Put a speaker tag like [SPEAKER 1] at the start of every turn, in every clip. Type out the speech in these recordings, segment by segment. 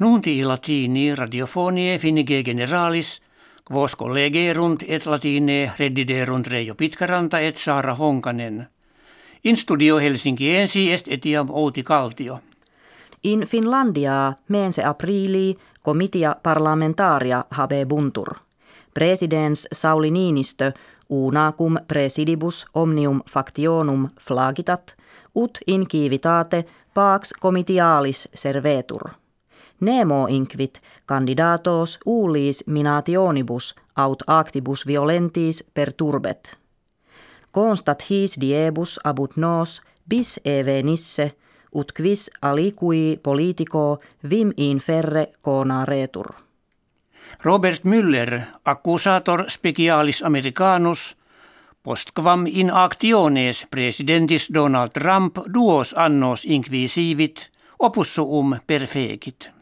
[SPEAKER 1] Nunti latini radiofonie finige generalis, quos collegerunt et latine reddiderunt Reijo Pitkaranta et Saara Honkanen. In studio Helsinkiensi est etiam Outi Kaltio.
[SPEAKER 2] In Finlandia mense aprili komitia parlamentaria buntur. Presidents Sauli Niinistö unacum presidibus omnium factionum flagitat, ut in civitate pax comitialis servetur. Nemo inquit candidatos ulis minationibus aut actibus violentis perturbet. Constat his diebus abut nos bis evenisse, ut quis aliqui politico vim in ferre retur.
[SPEAKER 1] Robert Müller, accusator specialis americanus, postquam in actiones presidentis Donald Trump duos annos inquisivit, opus suum perfecit.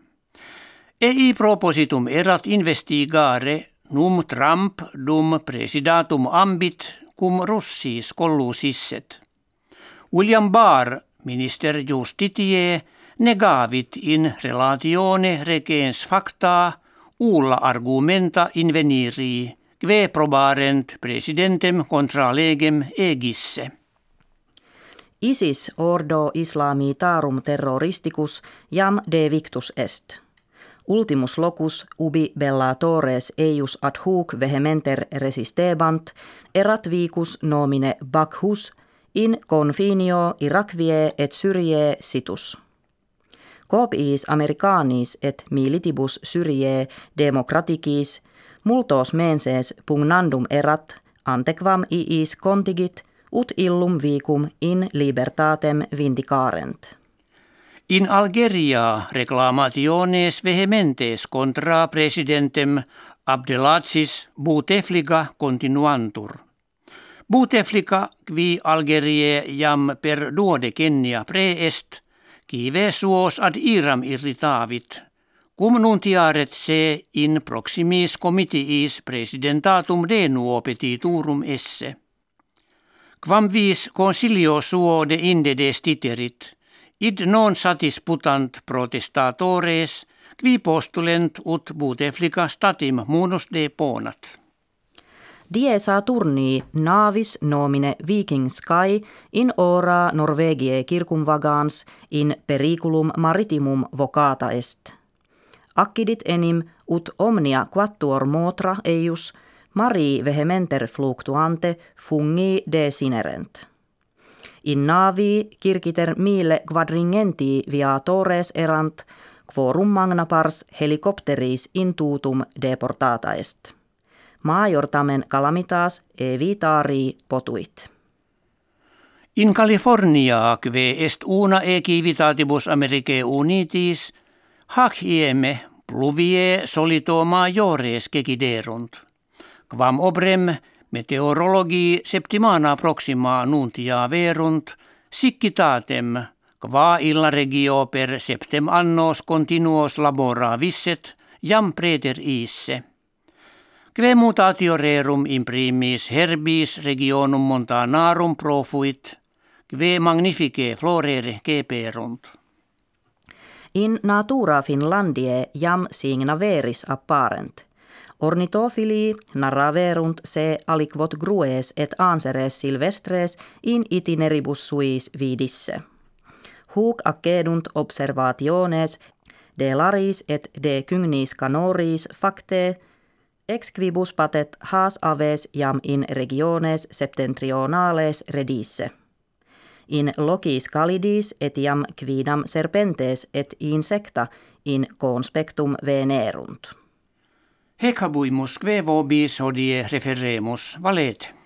[SPEAKER 1] Ei propositum erat investigare num Trump dum presidatum ambit cum russis collusisset. William Barr, minister justitie, negavit in relatione regens facta ulla argumenta inveniri, kve probarent presidentem contra legem egisse.
[SPEAKER 2] Isis ordo tarum terroristicus jam de victus est. Ultimus locus ubi bellatores eius ad hoc vehementer resistebant, erat vicus nomine Bacchus in confinio Irakvie et Syrie situs. Copiis Americanis et militibus Syrie democraticis multos menses pugnandum erat antequam iis contigit ut illum vicum in libertatem vindicarent.
[SPEAKER 1] In Algeria reclamationes vehementes contra presidentem Abdelaziz Bouteflika continuantur. Bouteflika qui Algerie jam per duode kennia preest – Kive suos ad iram irritavit, cum nuntiaret se in proximis comitiis presidentatum denuo petiturum esse. Quam vis consilio suo de inde stiterit, id non satis putant protestatores, qui postulent ut buteflica statim munus deponat.
[SPEAKER 2] Die Saturni navis nomine Viking Sky in ora Norvegie kirkumvagans in periculum maritimum vocata est. Accidit enim ut omnia quattuor motra eius mari vehementer fluctuante fungi desinerent. In navi kirkiter mille quadringenti viatores erant, quorum magna pars helicopteris in tutum deportata est major tamen calamitas evitari potuit.
[SPEAKER 1] In California kve est una e civitatibus Americae unitis, hac ieme pluvie solito majores geciderunt, quam obrem meteorologi septimana proxima nuntia verunt, siccitatem, qua illa regio per septem annos continuos labora visset, jam preter isse. Kve mutatio rerum imprimis herbis regionum montanarum profuit, kve magnifice florere keperunt.
[SPEAKER 2] In natura Finlandie jam signa veris apparent. Ornitofili narraverunt se aliquot grues et anseres silvestres in itineribus suis vidisse. Huc accedunt observationes de laris et de cygnis canoris facte ex quibus patet haas aves jam in regiones septentrionales redisse. In locis calidis etiam quidam serpentes et insecta in conspectum venerunt.
[SPEAKER 1] Hec habuimus kve vobis hodie referemus valet.